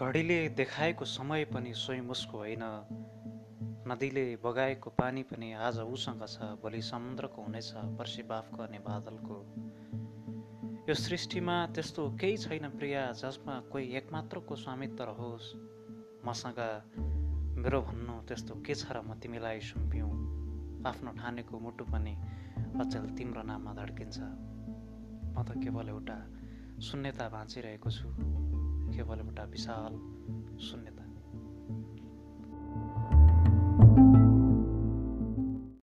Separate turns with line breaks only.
घडीले देखाएको समय पनि स्वयं उसको होइन। नदीले बगाएको पानी पनि आज उसँग छ भोलि समुद्रको हुनेछ पर्सि बाफ गर्ने बादलको। यो सृष्टिमा त्यस्तो केही छैन प्रिया जसमा कोही एकमात्रको स्वामित्व रहोस्। मसँग मेरो भन्नु त्यस्तो के छ र म तिमीलाई सुम्पिउँ? आफ्नो ठानेको मुटु पनि अचेल तिम्रो नाममा धड्किन्छ। म त केवल एउटा शून्यता बाँचिरहेको छु। केवल एउटा विशाल शून्यता